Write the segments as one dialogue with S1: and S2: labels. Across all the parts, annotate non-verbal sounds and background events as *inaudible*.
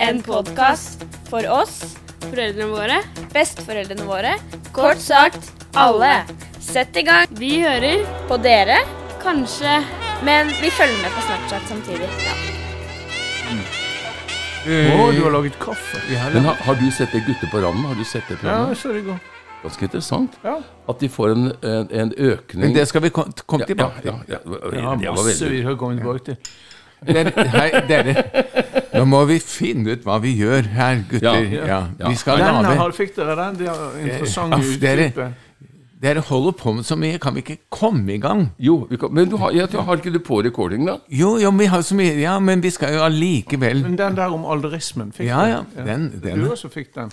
S1: En podkast for oss, foreldrene våre, besteforeldrene våre, kort sagt alle. Sett i gang. Vi hører på dere, kanskje, men vi følger med på Snapchat samtidig. Ja.
S2: Å, du har laget kaffe?
S3: Men har, har du sett det Gutter på randen? Har du sett det
S2: Ja,
S3: programmet?
S2: så det går.
S3: Ganske interessant.
S2: Ja.
S3: At de får en, en, en økning
S4: Men det skal vi kom- komme
S3: ja,
S4: tilbake til.
S3: ja, ja, ja,
S2: Ja,
S3: det var
S2: veldig-
S3: veldig
S2: vi har kommet tilbake til.
S4: Dere, hei, dere. Nå må vi finne ut hva vi gjør her, gutter.
S3: Ja,
S4: Ja,
S3: ja.
S4: Vi skal
S2: Den
S4: lage
S2: her fikk dere den. De har interessant
S4: Aff, dere. Dere holder på med så mye, kan vi ikke komme i gang?
S3: Jo, vi kan, men du har, jeg, har ikke du på recording, da?
S4: Jo, jo, vi har så mye Ja, men vi skal jo allikevel
S2: Men den der om alderismen fikk
S4: Ja, ja, den- den-
S2: Du også fikk den.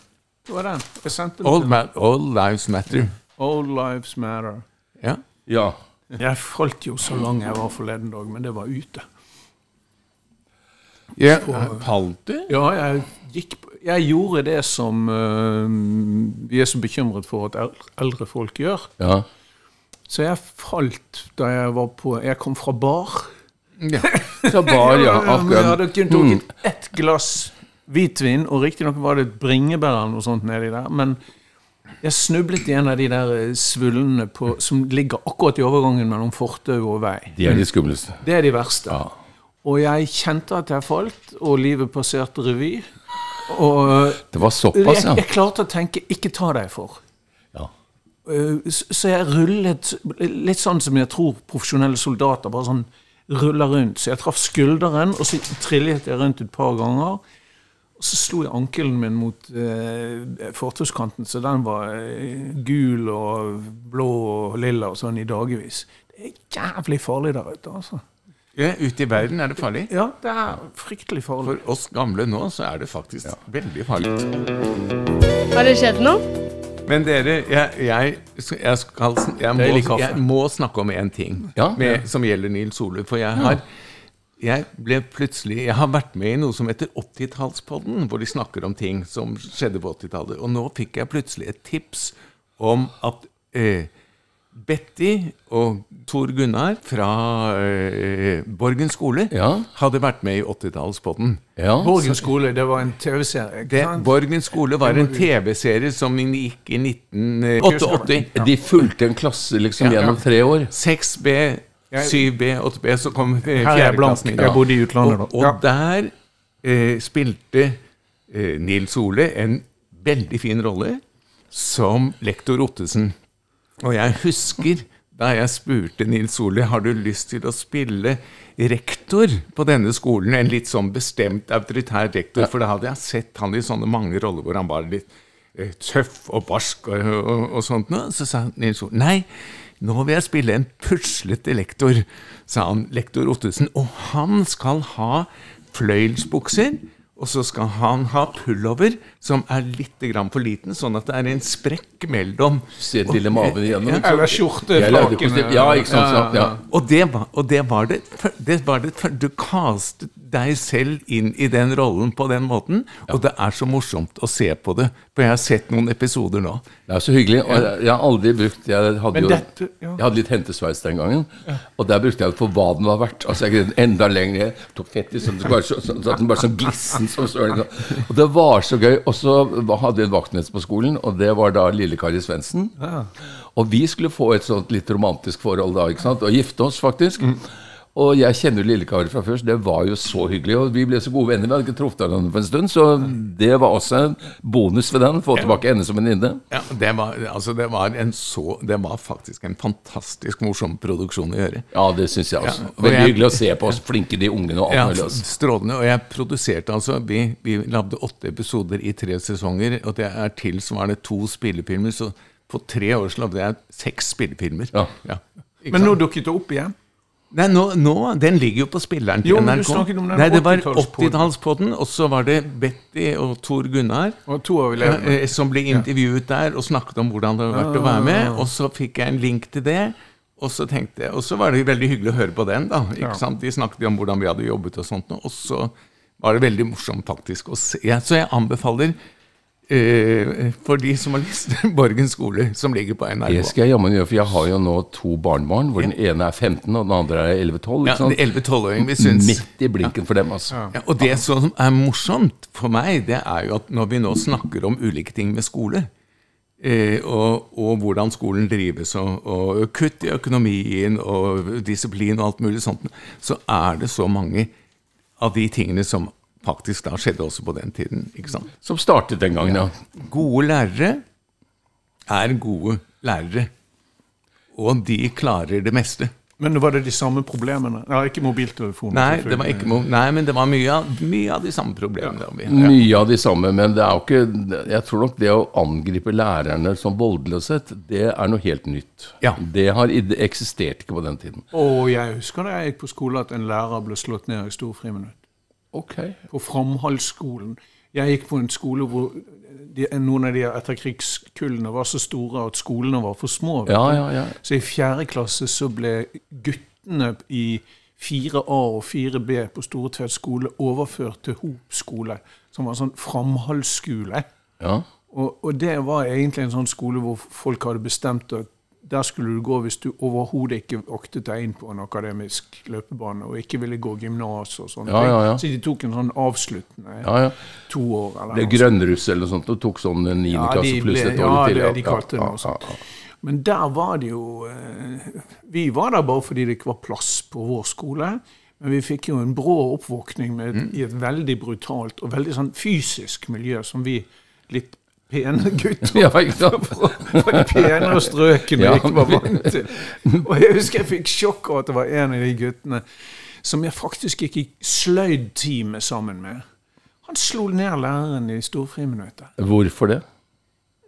S2: Det var den. Jeg sendte den
S4: all, ma all lives matter.
S2: All Lives Matter.
S4: Ja.
S3: Ja.
S2: Jeg falt jo så lang jeg var forleden dag, men det var ute.
S4: Ja. Falt du?
S2: Ja, jeg gikk Jeg gjorde det som uh, vi er så bekymret for at eldre folk gjør.
S3: ja.
S2: Så jeg falt da jeg var på Jeg kom fra bar.
S4: Ja. *laughs*
S3: fra bar, ja.
S2: Jeg
S3: Akkurat.
S2: hadde kun drukket ett glass hvitvin, og riktignok var det et bringebær eller noe sånt nedi der. Men jeg snublet i en av de der svullene på, som ligger akkurat i overgangen mellom fortau og vei.
S3: De er de skumleste.
S2: Det er de verste.
S3: Ja.
S2: Og jeg kjente at jeg falt, og livet passerte revy. Og
S3: Det var såpass, ja.
S2: jeg klarte å tenke 'ikke ta deg for'.
S3: ja.
S2: Eh, Så så jeg rullet litt sånn som jeg tror profesjonelle soldater bare sånn ruller rundt. Så jeg traff skulderen, og så trillet jeg rundt et par ganger. Og så slo jeg ankelen min mot eh, fortauskanten, så den var eh, gul og blå og lilla og sånn i dagevis. Det er jævlig farlig der ute, altså.
S4: Ja, ute i verden er det farlig.
S2: Ja, det er fryktelig farlig.
S4: For oss gamle nå så er det faktisk veldig farlig.
S1: Har det skjedd noe?
S4: Men dere, jeg, jeg, jeg, skal, jeg, må, jeg må snakke om én ting
S3: Ja.
S4: med, som gjelder Nils Sole. For jeg har jeg ble plutselig, jeg har vært med i noe som heter 80-tallspodden, hvor de snakker om ting som skjedde på 80-tallet. Og nå fikk jeg plutselig et tips om at eh, Betty og Tor Gunnar fra eh, Borgen skole
S3: Ja.
S4: hadde vært med i 80-tallspodden.
S3: ja.
S2: Borgen skole, det var en TV-serie.
S4: Borgen skole var en TV-serie som gikk i 1988.
S3: De fulgte en klasse liksom
S4: Ja.
S3: gjennom tre år.
S4: 6B, 7B, 8B, så kom eh,
S2: er jeg
S4: fjerdeklassen.
S2: Jeg bodde i utlandet da.
S4: Og, og der eh, spilte eh, Nils Ole en veldig fin rolle som lektor Ottesen. Og jeg husker da jeg spurte Nils Soli, har du lyst til å spille rektor på denne skolen, en litt sånn bestemt autoritær rektor, for da hadde jeg sett han i sånne mange roller hvor han var litt eh, tøff og barsk og, og, og sånt noe. Så sa Nils Soli, nei, nå vil jeg spille en puslete lektor, sa han, lektor Ottesen. Og han skal ha fløyelsbukser, og så skal han ha pullover som er litt grann for liten, sånn at det er en sprekk mellom.
S3: Se lille maven igjennom.
S2: Eller skjorte,
S3: Jeg lagde
S2: frakene.
S3: kostyme. Ja, ikke sant. Ja.
S4: Og det var, og det var det, det var det Du kastet deg selv inn i den rollen på den måten, og det er så morsomt å se på det. For jeg har sett noen episoder nå.
S3: Det er så hyggelig. Og jeg, jeg har aldri brukt Jeg hadde jo
S2: dette- ja.
S3: Jeg hadde litt hentesveis den gangen. Og der brukte jeg det for hva den var verdt. Altså Jeg greide enda lenger ned. Tok fett i sånn, bare så, så, så at den bare sånn glissen som søren. Og det var så gøy. Og så hadde vi en vaktmester på skolen, og det var da lille Kari Svendsen. Og vi skulle få et sånt litt romantisk forhold da, ikke sant? Og gifte oss, faktisk. Og jeg kjenner Lillekar fra først. det var jo så hyggelig. Og vi ble så gode venner. Vi hadde ikke truffet hverandre på en stund, så det var også en bonus ved den. Få tilbake henne som venninne.
S4: Ja, det var, altså det, var en så, det var faktisk en fantastisk morsom produksjon å gjøre.
S3: Ja, det syns jeg også.
S4: Ja, og
S3: Veldig
S4: jeg-
S3: hyggelig å se på oss flinke de ungene og alt
S4: Ja,
S3: mulig. altså.
S4: strålende. Og jeg produserte altså Vi, vi lagde åtte episoder i tre sesonger, og det er tilsvarende to spillefilmer. Så på tre år så lagde jeg seks spillefilmer.
S3: Ja.
S2: Men nå dukket det opp igjen.
S4: Nei, nå, nå, Den ligger jo på spilleren til
S2: Jo, men du
S4: NRK.
S2: snakket om den
S4: Nei, det var
S2: 80-tallspodden.
S4: 80-tallspodden, og så var det Betty og Tor Gunnar
S2: Og to levd med.
S4: eh, som ble intervjuet der og snakket om hvordan det hadde vært å være med. Og så fikk jeg en link til det. Og så tenkte jeg, og så var det veldig hyggelig å høre på den. da, ikke
S2: Ja.
S4: sant? De snakket jo om hvordan vi hadde jobbet og sånt. Og så var det veldig morsomt faktisk å se. Ja, så jeg anbefaler eh, for de som har lyst, *laughs* Borgen skole, som ligger på NRK.
S3: Det skal jeg jammen gjøre, for jeg har jo nå to barnebarn, hvor den ene er 15, og den andre er 11-12.
S4: Ja,
S3: ikke
S4: 11-12-åring, vi syns
S3: Midt i blinken for dem, altså.
S4: Ja, og det som er morsomt for meg, det er jo at når vi nå snakker om ulike ting med skole, eh, og, og hvordan skolen drives, og, og kutt i økonomien og disiplin og alt mulig sånt, så er det så mange av de tingene som faktisk da skjedde også på den tiden. ikke sant?
S3: Som startet den gangen, ja.
S4: Gode lærere er gode lærere, og de klarer det meste.
S2: Men var det de samme problemene? Ja, ikke mobiltelefoner.
S4: Nei, det var, ikke, mo- nei men det var mye av, mye av de samme problemene. Ja. vi-
S3: Mye av de samme, men det er jo ikke Jeg tror nok det å angripe lærerne som voldeløshet, det er noe helt nytt.
S4: Ja.
S3: Det har eksistert ikke på den tiden.
S2: Og jeg husker da jeg gikk på skole at en lærer ble slått ned i storfriminutt.
S3: Ok.
S2: På Framhaldsskolen. Jeg gikk på en skole hvor de, noen av de etterkrigskullene var så store at skolene var for små.
S3: Ja, ja, ja.
S2: Så i fjerde klasse så ble guttene i 4A og 4B på Storetvedt skole overført til Hop skole, som var en sånn framhaldsskole.
S3: ja.
S2: Og, og det var egentlig en sånn skole hvor folk hadde bestemt at der skulle du gå hvis du overhodet ikke aktet deg inn på en akademisk løpebane og ikke ville gå gymnas og sånne
S3: Ja, ja, ja.
S2: Så de tok en sånn avsluttende
S3: ja, ja.
S2: to år. Eller
S3: Det er grønnruss eller noe sånt, og tok sånn niende
S2: Ja,
S3: klasse
S2: de
S3: pluss et
S2: ja,
S3: år til.
S2: det de kalte det
S3: ja,
S2: noe sånt.
S3: ja, ja.
S2: Men der var det jo eh, Vi var der bare fordi det ikke var plass på vår skole. Men vi fikk jo en brå oppvåkning med
S3: Mm.
S2: i et veldig brutalt og veldig sånn fysisk miljø som vi litt pene gutter *laughs*
S3: Ja, ikke sant? *laughs*
S2: på de penere strøkene
S3: Ja.
S2: ikke var vant til. Og jeg husker jeg fikk sjokk av at det var en av de guttene som jeg faktisk gikk i sløydtime sammen med. Han slo ned læreren i storfriminuttet.
S3: Hvorfor det?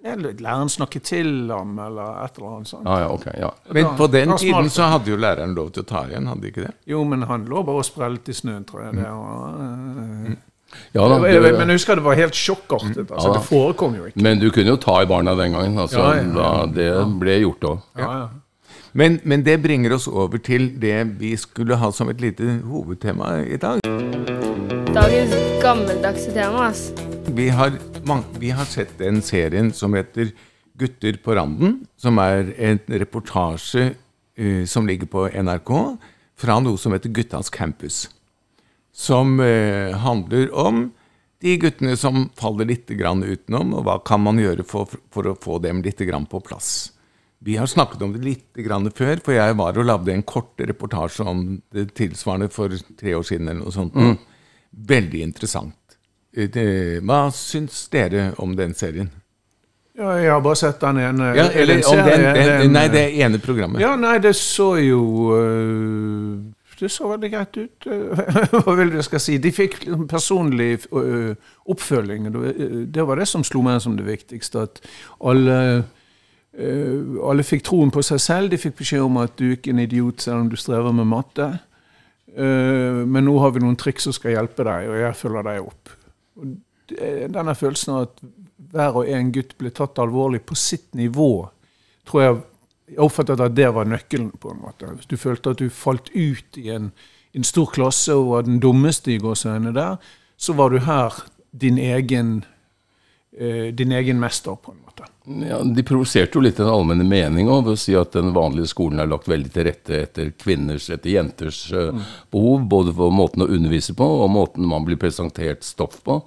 S2: Læreren snakket til ham, eller et eller annet sånt.
S3: Ja, ja, ok. ja.
S4: Men på den tiden så hadde jo læreren lov til å ta igjen, hadde de ikke det?
S2: Jo, men han lå bare og sprellet i snøen, tror jeg. Det var, eh,
S3: ja da,
S2: men
S3: det,
S2: jeg husker det var helt sjokkartet. Altså,
S3: Ja
S2: det forekom jo ikke.
S3: men du kunne jo ta i barna den gangen. Altså,
S2: Ja, ja, ja.
S3: Da, det ble gjort òg.
S2: Ja, ja.
S4: Men, men det bringer oss over til det vi skulle ha som et lite hovedtema i dag.
S1: Dagens gammeldagse tema, ass.
S4: Vi har, vi har sett den serien som heter Gutter på randen, som er en reportasje uh, som ligger på NRK fra noe som heter Guttas campus. Som eh, handler om de guttene som faller litt grann utenom, og hva kan man gjøre for, for å få dem litt grann på plass. Vi har snakket om det litt grann før, for jeg var og lagde en kort reportasje om det tilsvarende for tre år siden. eller noe sånt. Veldig interessant. Eh, Hva syns dere om den serien?
S2: ja, jeg har bare sett den ene.
S4: Ja,
S2: er
S4: eller om den, den,
S2: den,
S4: nei, det ene programmet.
S2: Ja, nei, det så jo øh, Det så veldig greit ut. øh, *laughs* Hva vil du skal si? De fikk liksom personlig øh, oppfølging. Det øh, var det som slo meg som det viktigste. At alle, alle fikk troen på seg selv. De fikk beskjed om at du ikke er en idiot selv om du strever med matte. Men nå har vi noen triks som skal hjelpe deg, og jeg følger deg opp. Denne følelsen av at hver og en gutt blir tatt alvorlig på sitt nivå, tror jeg jeg oppfattet at det var nøkkelen. på en måte. Hvis du følte at du falt ut i en, en stor klasse og var den dummeste i gåseøynene der, så var du her din egen, eh, din egen mester, på en måte.
S3: Ja, de provoserte jo litt den allmenne mening også, ved å si at den vanlige skolen er lagt veldig til rette etter kvinners, etter jenters mm. behov, både for måten å undervise på og måten man blir presentert stoff på.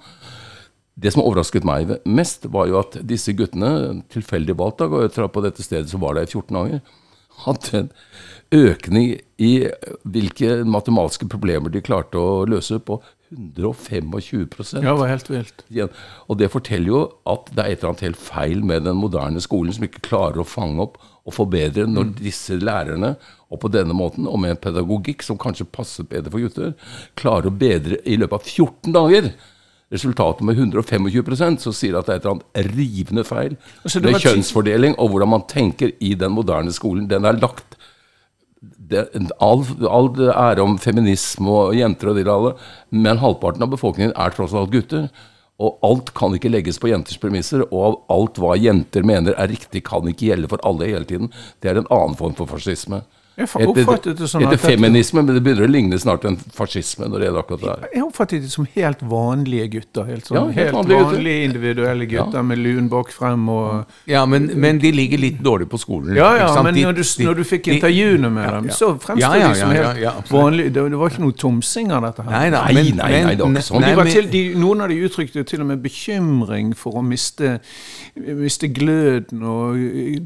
S3: Det som overrasket meg mest, var jo at disse guttene, tilfeldig valgt, da, på dette stedet så var det i 14 dager, hadde en økning i hvilke matematiske problemer de klarte å løse på 125%
S2: Ja, det var helt vilt.
S3: Og det forteller jo at det er et eller annet helt feil med den moderne skolen, som ikke klarer å fange opp og forbedre når disse lærerne, og på denne måten, og med en pedagogikk som kanskje passer bedre for gutter, klarer å bedre i løpet av 14 dager resultatet med 125% så sier det at det er et eller annet rivende feil med kjønnsfordeling og hvordan man tenker i den moderne skolen. Den er lagt det, all, all det ære om feminisme og jenter og de alle, men halvparten av befolkningen er tross alt gutter. Og alt kan ikke legges på jenters premisser, og alt hva jenter mener er riktig, kan ikke gjelde for alle hele tiden. Det er en annen form for fascisme.
S2: Jeg fa- oppfattet det sånn at
S3: feminisme, men det begynner å ligne snart en fascisme når det er akkurat det.
S2: Jeg oppfattet de som helt vanlige gutter. Helt, sånn,
S3: Ja, helt
S2: helt,
S3: vanlige gutter.
S2: individuelle gutter med luen bak frem og
S4: Ja, men, men de ligger litt dårlig på skolen.
S2: Ja, ja, men
S4: De-
S2: når du, når du fikk intervjuene med
S4: Ja,
S2: dem,
S4: ja.
S2: så fremsto
S4: Ja, ja,
S2: de som
S4: ja, ja,
S2: helt
S4: ja,
S2: vanlige. Det, det var ikke noe tomsing av dette her.
S4: Nei, da,
S3: Nei,
S4: men,
S3: nei, nei, det var ikke sånn.
S2: de
S4: nei,
S2: var til, de, noen av de uttrykte til og med bekymring for å miste, miste gløden. og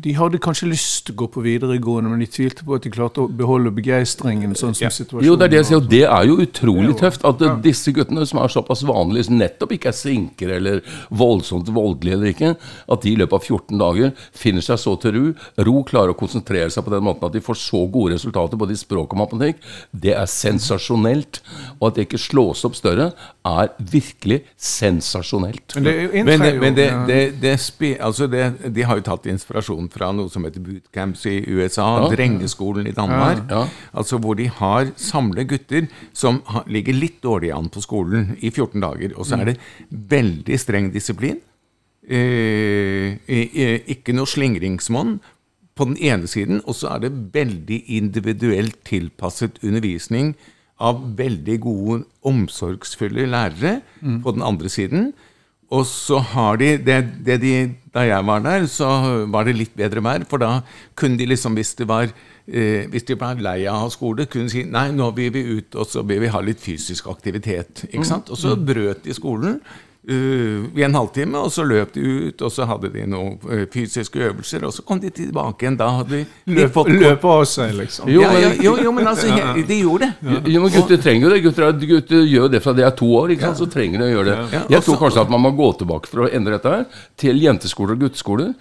S2: De hadde kanskje lyst til å gå på videregående, men de tvilte på at de klarte å beholde begeistringen. sånn som situasjonen
S3: Jo, det er det jeg sier, og det er jo utrolig tøft. At ja. disse guttene som er såpass vanlige, som nettopp ikke er sinker eller voldsomt voldelige eller ikke, at de i løpet av 14 dager finner seg så til ro, ro klarer å konsentrere seg på den måten at de får så gode resultater både i språk og matematikk, det er sensasjonelt. Og at det ikke slås opp større, er virkelig sensasjonelt.
S2: Men det er jo
S4: Men,
S2: inntrer
S4: det,
S2: jo-
S4: men det,
S2: ja.
S4: det, det altså det, de har jo tatt inspirasjon fra noe som heter bootcamps i USA,
S3: Ja.
S4: drengeskolen i Danmark.
S3: Ja.
S4: Altså hvor de har samlet gutter som ligger litt dårlig an på skolen i 14 dager. Og så er det veldig streng disiplin. Eh, ikke noe slingringsmonn på den ene siden, og så er det veldig individuelt tilpasset undervisning av veldig gode, omsorgsfulle lærere på den andre siden. Og så har de, det, det de Da jeg var der, så var det litt bedre vær, for da kunne de liksom, hvis det var eh, hvis de ble lei av skole, kunne si nei, nå vil vi ut og så vil vi ha litt fysisk aktivitet. ikke sant? Og så brøt de skolen eh, i en halvtime, og så løp de ut, og så hadde de noen eh, fysiske øvelser, og så kom de tilbake igjen. Da hadde de litt
S2: Løp av seg, liksom.
S3: Jo,
S4: ja, ja,
S3: men-
S4: jo, jo, men altså, de gjorde det.
S3: Jo, men Gutter trenger jo det. Gutter, er, gutter gjør det fra de er to år. ikke sant? Så trenger de å gjøre det.
S4: Ja,
S3: Jeg tror kanskje at man må gå tilbake for å endre dette her til jenteskoler og gutteskoler.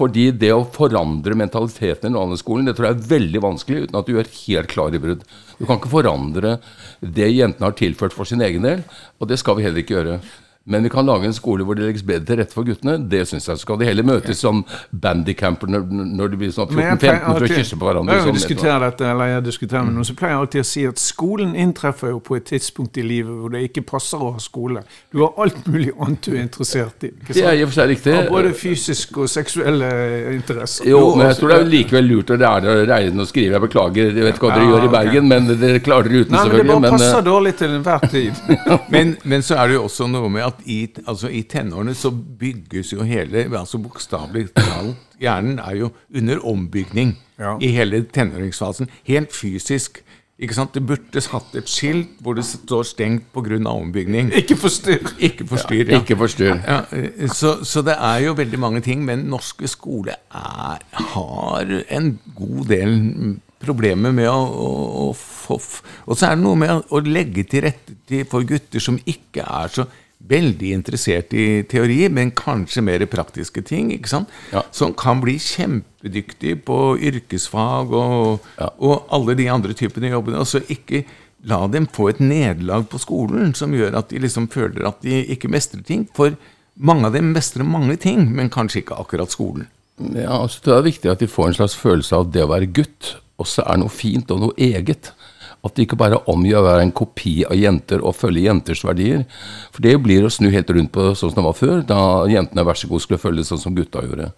S3: Fordi det å forandre mentaliteten i Norlandsskolen det tror jeg er veldig vanskelig uten at du gjør helt klare brudd. Du kan ikke forandre det jentene har tilført for sin egen del, og det skal vi heller ikke gjøre. Men vi kan lage en skole hvor det legges bedre til rette for guttene. Det synes jeg. Så skal de heller møtes som bandycamper når, når de blir sånn 14-15
S2: pleier
S3: for å kysse på hverandre.
S2: Jeg
S3: sånn,
S2: diskuterer dette, eller jeg diskuterer med noen, så pleier jeg alltid å si at skolen inntreffer jo på et tidspunkt i livet hvor det ikke passer å ha skole. Du har alt mulig annet du er interessert i. ikke
S3: Det er i og for seg riktig.
S2: Av både fysiske og seksuelle interesser.
S3: Jo, men jeg tror det er likevel lurt å lære å regne og skrive. Jeg beklager, jeg vet ikke hva dere
S2: Ja,
S3: gjør i. Bergen, men dere klarer dere uten,
S2: Nei, men det bare passer
S3: eh,
S2: dårlig til enhver tid. *laughs*
S4: Men, men så er det jo også noe med at i, altså i tenårene så bygges jo hele altså Bokstavelig talt. Hjernen er jo under ombygning
S2: Ja.
S4: i hele tenåringsfasen. Helt fysisk. Ikke sant? Det burde hatt et skilt hvor det står 'stengt pga. ombygning'.
S2: Ikke forstyrr.
S4: Ikke forstyrr. Ja.
S3: ikke forstyrr.
S4: Ja, eh, så, så det er jo veldig mange ting, men norske skole er, har en god del problemer med å, å, å få Og så er det noe med å, å legge til rette til, for gutter som ikke er så veldig interessert i teori, men kanskje mer praktiske ting, ikke sant?
S3: Ja.
S4: som kan bli kjempedyktige på yrkesfag og, og alle de andre typene jobbene. Og så ikke la dem få et nederlag på skolen som gjør at de liksom føler at de ikke mestrer ting. For mange av dem mestrer mange ting, men kanskje ikke akkurat skolen.
S3: Ja, altså Det er viktig at de får en slags følelse av det å være gutt også er noe fint og noe eget. At det ikke bare omgjør å være en kopi av jenter og følge jenters verdier. For det blir å snu helt rundt på sånn som det var før, da jentene vær så god skulle følge sånn som gutta gjorde.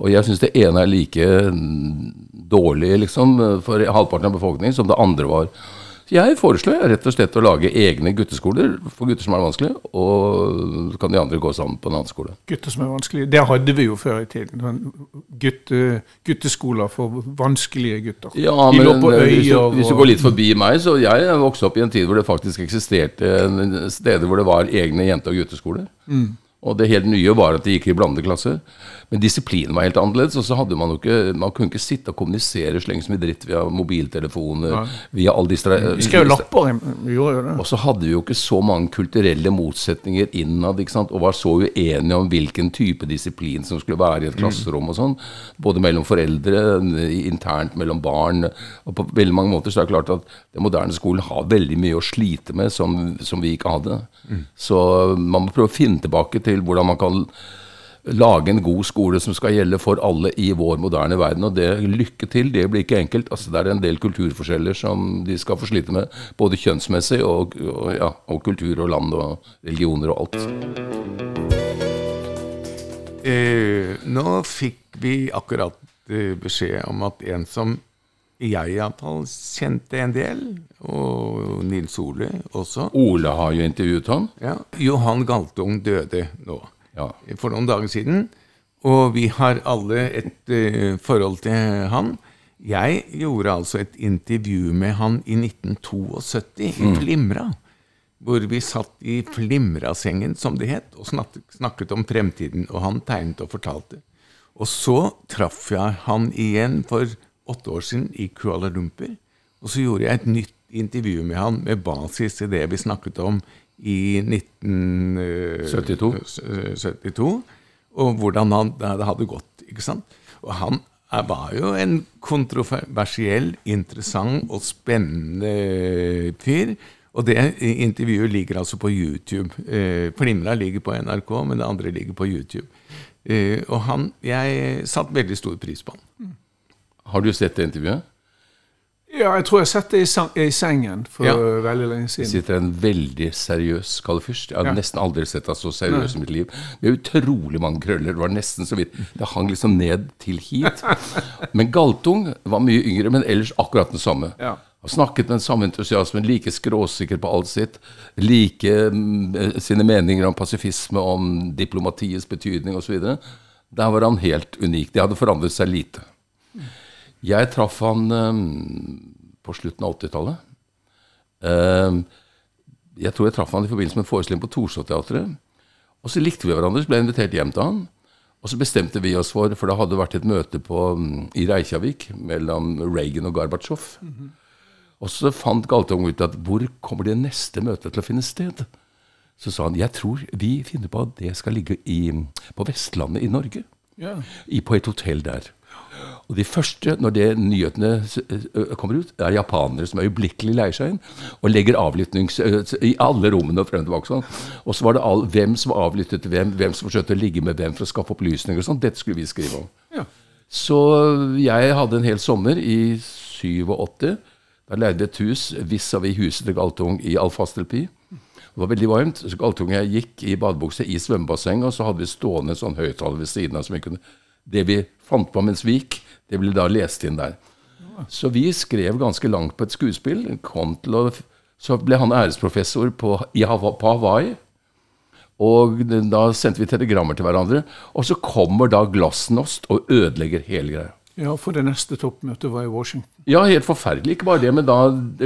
S3: Og jeg syns det ene er like mm, dårlig liksom, for halvparten av befolkningen som det andre var. Så jeg foreslår rett og slett å lage egne gutteskoler for gutter som er vanskelig, og så kan de andre gå sammen på en annen skole.
S2: Gutter som er vanskelige. Det hadde vi jo før i tiden. Gutte, gutteskoler for vanskelige gutter.
S3: Ja,
S2: De
S3: men
S2: lå på
S3: hvis, du, hvis du går litt forbi meg, så jeg vokste opp i en tid hvor det faktisk eksisterte steder hvor det var egne jente- og gutteskoler. Og det helt nye var at de gikk i blandede klasser. Men disiplinen var helt annerledes. Og så hadde man jo ikke Man kunne ikke sitte og kommunisere så lenge som i dritt via mobiltelefoner, via alle disse
S2: Vi skrev lapper, vi gjorde jo det.
S3: og så hadde vi jo ikke så mange kulturelle motsetninger innad, ikke sant? og var så uenige om hvilken type disiplin som skulle være i et klasserom og sånn. Både mellom foreldre, internt mellom barn. Og på veldig mange måter så er det klart at den moderne skolen har veldig mye å slite med som, som vi ikke hadde. Så man må prøve å finne tilbake til hvordan man kan lage en god skole som skal gjelde for alle i vår moderne verden. Og det lykke til, det blir ikke enkelt. Altså, det er en del kulturforskjeller som de skal få slite med. Både kjønnsmessig og, og, ja, og kultur og land og religioner og alt.
S4: Eh, nå fikk vi akkurat eh, beskjed om at en som jeg iallfall kjente en del, og Nils Ole også
S3: Ole har jo intervjuet han.
S4: ja, Johan Galtung døde nå
S3: Ja.
S4: for noen dager siden. Og vi har alle et uh, forhold til han. Jeg gjorde altså et intervju med han i 1972 i Flimra. Hvor vi satt i Flimrasengen, som det het, og snakket, snakket om fremtiden. Og han tegnet og fortalte. Og så traff jeg han igjen for åtte år siden i Kuala Lumpur. Og så gjorde jeg et nytt intervju med han med basis i det vi snakket om i 1972. 72, og hvordan han, det hadde gått. ikke sant? Og han var jo en kontroversiell, interessant og spennende fyr. Og det intervjuet ligger altså på YouTube. Eh, Flimra ligger på NRK, men det andre ligger på YouTube. Eh, og han, jeg satte veldig stor pris på han.
S3: Har du sett det intervjuet?
S2: Ja, jeg tror jeg har sett det i, sengen for
S4: Ja.
S2: veldig lenge siden.
S3: Det sitter en veldig seriøs Kalle Fürst. Jeg har
S2: Ja.
S3: nesten aldri sett deg så seriøs i mitt liv. Med utrolig mange krøller. Det var nesten så vidt Det hang liksom ned til hit. *laughs* Men Galtung var mye yngre, men ellers akkurat den samme.
S2: Ja.
S3: Har snakket med den samme entusiasmen, like skråsikker på alt sitt. Like mm, sine meninger om pasifisme, om diplomatiets betydning osv. Der var han helt unik. Det hadde forandret seg lite. Jeg traff han eh, på slutten av 80-tallet. Eh, jeg tror jeg traff han i forbindelse med en forestilling på Torshov-teatret. Og så likte vi hverandre, så ble jeg invitert hjem til han. Og så bestemte vi oss for, for det hadde vært et møte på, mm, i Reykjavik mellom Reagan og Gorbatsjov. Og så fant Galtung ut at hvor kommer det neste møtet til å finne sted? Så sa han jeg tror vi finner på at det skal ligge i, på Vestlandet i Norge.
S2: Yeah.
S3: I, på et hotell der. Og de første, når det nyhetene kommer ut, er japanere som øyeblikkelig leier seg inn og legger avlyttings i alle rommene og frem og tilbake. Sånn. Og så var det all, hvem som avlyttet hvem, hvem som forsøkte å ligge med hvem for å skaffe opplysninger og sånn. Dette skulle vi skrive om.
S2: Ja.
S3: Så jeg hadde en hel sommer i 87. Da leide et hus vis-à-vis huset til Galtung i Alfastelpi. Det var veldig varmt, så Galtung og jeg gikk i badebukse i svømmebassenget, og så hadde vi stående en sånn høyttaler ved siden av som vi kunne Det vi fant på mens vi gikk, det ble da lest inn der. Så vi skrev ganske langt på et skuespill. Å, så ble han æresprofessor på, på Hawaii. Og da sendte vi telegrammer til hverandre. Og så kommer da Glasnost og ødelegger hele greia.
S2: Ja, for det neste toppmøtet var i Washington.
S3: Ja, helt forferdelig. Ikke bare det, men da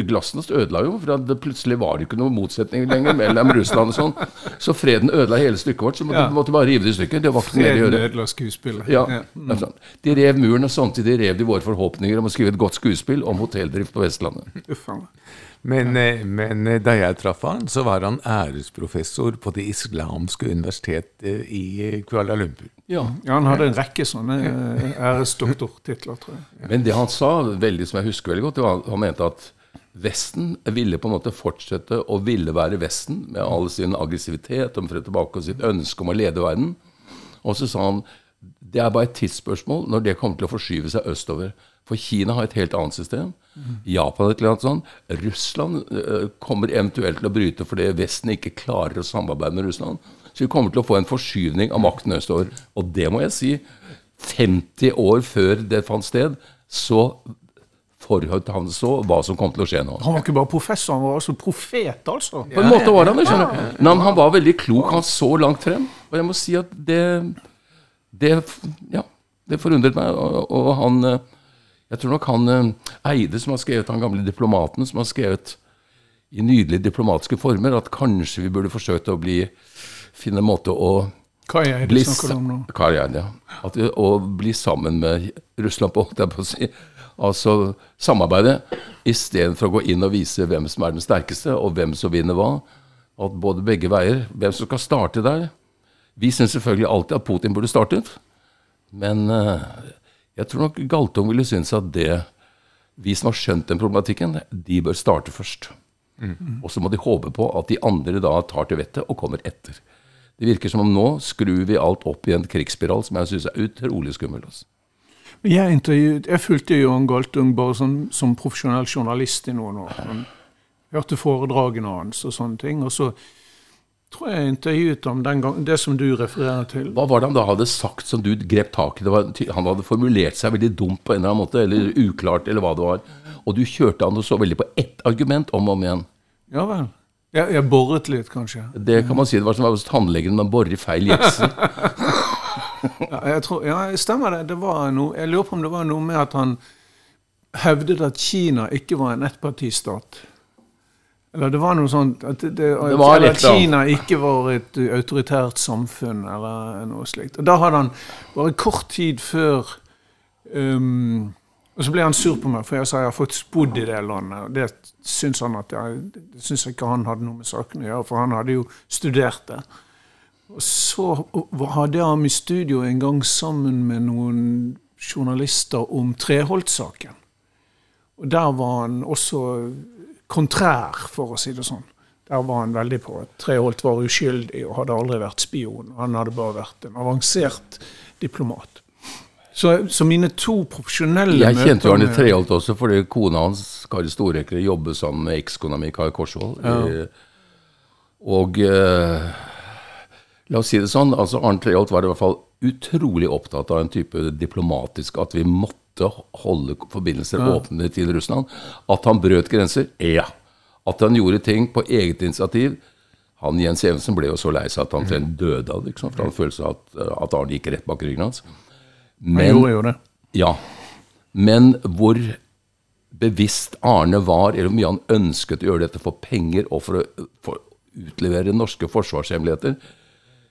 S3: Glasnost ødela jo. For det plutselig var det ikke noen motsetning lenger mellom Russland og sånn. Så freden ødela hele stykket vårt. Så måtte,
S2: Ja.
S3: måtte bare rive det i stykker. Det var ikke noe mer å
S2: Freden
S3: gjøre.
S2: ødela skuespillet.
S3: Ja, ja. Mm. De rev muren, og samtidig rev de våre forhåpninger om å skrive et godt skuespill om hotelldrift på Vestlandet.
S2: Uff.
S4: Men, eh, men eh, da jeg traff han, så var han æresprofessor på Det islamske universitetet i eh, Kuala Lumpur.
S3: Ja.
S2: Ja, han hadde en rekke sånne æresdoktortitler, tror jeg. *laughs*
S3: Men det han sa, veldig som jeg husker veldig godt, det var han mente at Vesten ville på en måte fortsette å ville være Vesten med all sin aggressivitet om tilbake og sitt ønske om å lede verden. Og så sa han det er bare et tidsspørsmål når det kommer til å forskyve seg østover. For Kina har et helt annet system. Japan et eller annet sånt. Russland øh, kommer eventuelt til å bryte fordi Vesten ikke klarer å samarbeide med Russland. Så vi kommer til å få en forskyvning av makten østover. Og det må jeg si. 50 år før det fant sted, så forhørte han så hva som kom til å skje nå.
S2: Han var ikke bare professor, han var også profet, altså.
S3: På en måte var han det, skjønner du. Men han var veldig klok. Han så langt frem. Og jeg må si at det Det, ja, det forundret meg. Og, og han eh, Jeg tror nok han eh, Eide, som har skrevet han gamle diplomaten, som har skrevet i nydelige diplomatiske former, at kanskje vi burde forsøkt å bli Finne en måte å bli,
S2: du om nå?
S3: Karrieren, ja. At, å bli sammen med Russland på, holdt jeg på å si. Altså samarbeide, istedenfor å gå inn og vise hvem som er den sterkeste, og hvem som vinner hva. At både begge veier. Hvem som skal starte der. Vi syns selvfølgelig alltid at Putin burde startet. Men eh, jeg tror nok Galtung ville synes at det vi som har skjønt den problematikken, de bør starte først. Og så må de håpe på at de andre da tar til vettet og kommer etter. Det virker som om nå skrur vi alt opp i en krigsspiral som jeg syns er utrolig skummel. Altså.
S2: Jeg, jeg fulgte Johan Galtung bare som, som profesjonell journalist i noen år. *laughs* Han hørte foredragene hans og sånne ting. Og så tror jeg intervjuet ham den gang, det som du refererer til.
S3: Hva var det han da hadde sagt som du grep tak i? Det var, han hadde formulert seg veldig dumt på en eller annen måte, eller uklart, eller hva det var. Og du kjørte han og så veldig på ett argument om og om igjen.
S2: Ja vel. Jeg, jeg boret litt, kanskje.
S3: Det kan man si, det var som hos tannlegen man borer feil gjepsen. *laughs* *laughs*
S2: Ja, jeg tror, ja, stemmer det. det var noe, jeg lurer på om det var noe med at han hevdet at Kina ikke var en ettpartistat. Eller det var noe sånt at, det, det, at,
S3: var litt
S2: at. Kina ikke var et uh, autoritært samfunn, eller noe slikt. Og da hadde han bare kort tid før um, Og så ble han sur på meg, for jeg sa jeg har faktisk bodd i det landet. Og det syns han at jeg, det syns ikke han hadde noe med saken å gjøre, for han hadde jo studert det. Og så hadde jeg ham i studio en gang sammen med noen journalister om Treholt-saken. Og der var han også kontrær, for å si det sånn. Der var han veldig på at Treholt var uskyldig og hadde aldri vært spion. Han hadde bare vært en avansert diplomat. Så, så mine to profesjonelle møter
S3: Jeg kjente jo Arne Treholt også, fordi kona hans, Kari Storekre, jobber sammen med ekskona mi, Kari Korsvold. Ja. Og eh, la oss si det sånn, altså Arne Treholt var i hvert fall utrolig opptatt av en type diplomatisk At vi måtte holde forbindelser åpne til Russland. At han brøt grenser? Ja. At han gjorde ting på eget initiativ? Han Jens Evensen ble jo så lei seg at han omtrent døde av det, ikke for han følte at, at Arne gikk rett bak ryggen hans.
S2: Han
S3: Men,
S2: gjorde jo det.
S3: ja, men hvor bevisst Arne var, eller hvor mye han ønsket å gjøre dette for penger og for å, for utlevere norske forsvarshemmeligheter,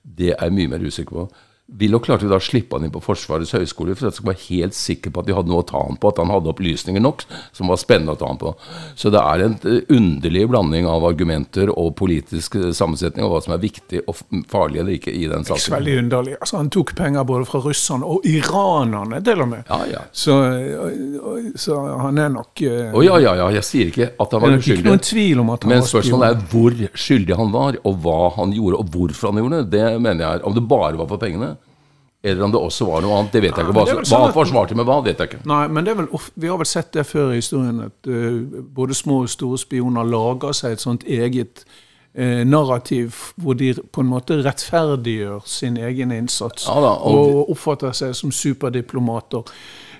S3: det er jeg mye mer usikker på. Willoch klarte jo da å slippe han inn på Forsvarets høgskole for at jeg være helt sikker på at de hadde noe å ta han på, at han hadde opplysninger nok som var spennende å ta han på. Så det er en eh, underlig blanding av argumenter og politisk eh, sammensetning, og hva som er viktig og farlig eller ikke i den saken.
S2: veldig underlig. Altså, han tok penger både fra russerne og iranerne, til og med.
S3: Ja, ja.
S2: Så, så han er nok uh,
S3: oh, ja, ja, ja, jeg sier ikke at han
S2: Det
S3: var
S2: nok ikke noen tvil om at han
S3: Men
S2: var
S3: spørsmålet er hvor skyldig han var, og hva han gjorde, og hvorfor han gjorde det. Det mener jeg er Om det bare var for pengene, eller om det også var noe annet, det vet jeg ikke. Hva,
S2: vel
S3: hva
S2: sånn
S3: han forsvarte med hva, vet jeg ikke.
S2: Nei, men det vel, vi har vel sett det før i historien, at uh, både små og store spioner lager seg et sånt eget uh, narrativ hvor de på en måte rettferdiggjør sin egen innsats.
S3: Ja da, og-
S2: og, oppfatter seg som superdiplomater.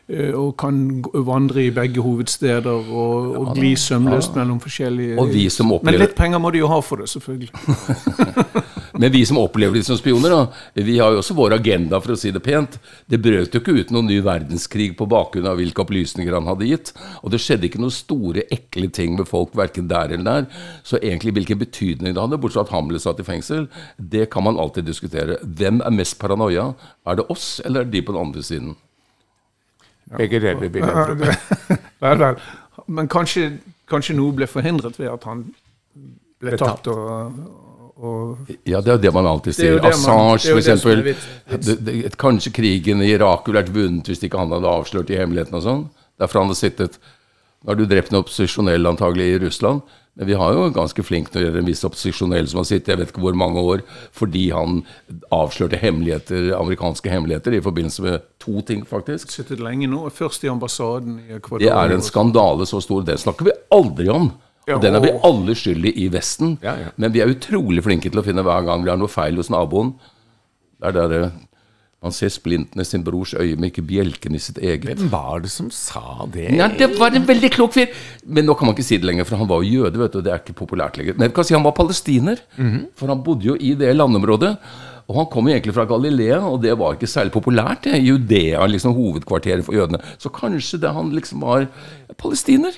S2: eh, Og kan vandre i begge hovedsteder og, og gli sømløst mellom forskjellige
S3: Og vi som
S2: Men litt penger må de jo ha for det, selvfølgelig. *laughs*
S3: Men vi som opplever det som spioner, da, vi har jo også vår agenda, for å si det pent. Det brøt jo ikke ut noen ny verdenskrig på bakgrunn av hvilke opplysninger han hadde gitt. Og det skjedde ikke noen store, ekle ting med folk verken der eller der. Så egentlig hvilken betydning det hadde, bortsett fra at han ble satt i fengsel, det kan man alltid diskutere. Hvem er mest paranoia? Er det oss, eller er det de på den andre siden?
S4: Begge deler vil jeg *laughs* tro.
S2: Men kanskje, kanskje noe ble forhindret ved at han ble
S4: Ble
S2: tatt
S4: tatt.
S2: og, og
S3: Ja, det er jo det man alltid
S2: Det er
S3: sier. Assange, f.eks.
S2: det
S3: Det, det, kanskje krigen i Irak ville vært vunnet hvis ikke han hadde avslørt de hemmelighetene og sånn. Derfor han hadde sittet Nå har du drept en opposisjonell antagelig i Russland, men vi har jo ganske flink til å gjøre en viss opposisjonell som har sittet jeg vet ikke hvor mange år fordi han avslørte hemmeligheter, amerikanske hemmeligheter i forbindelse med to ting, faktisk.
S2: sittet lenge nå. Først i ambassaden i Ecuador.
S3: Det er en skandale så stor. Det snakker vi aldri om.
S4: Ja,
S3: Og den er vi alle skyldig i Vesten.
S4: Ja, ja.
S3: Men vi er utrolig flinke til å finne hver gang vi har noe feil hos naboen. Det er der man ser splinten i sin brors øye, men ikke bjelken i sitt eget.
S4: Hvem var det som sa det?
S3: Ja, det var en veldig klok fyr. Men nå kan man ikke si det lenger, for han var jo jøde. vet du, og Det er ikke populært lenger. Men jeg kan si han var palestiner, for han bodde jo i det landområdet. Og han kom egentlig fra Galilea, og det var ikke særlig populært. det. Judea, liksom hovedkvarteret for jødene. Så kanskje det han liksom var palestiner?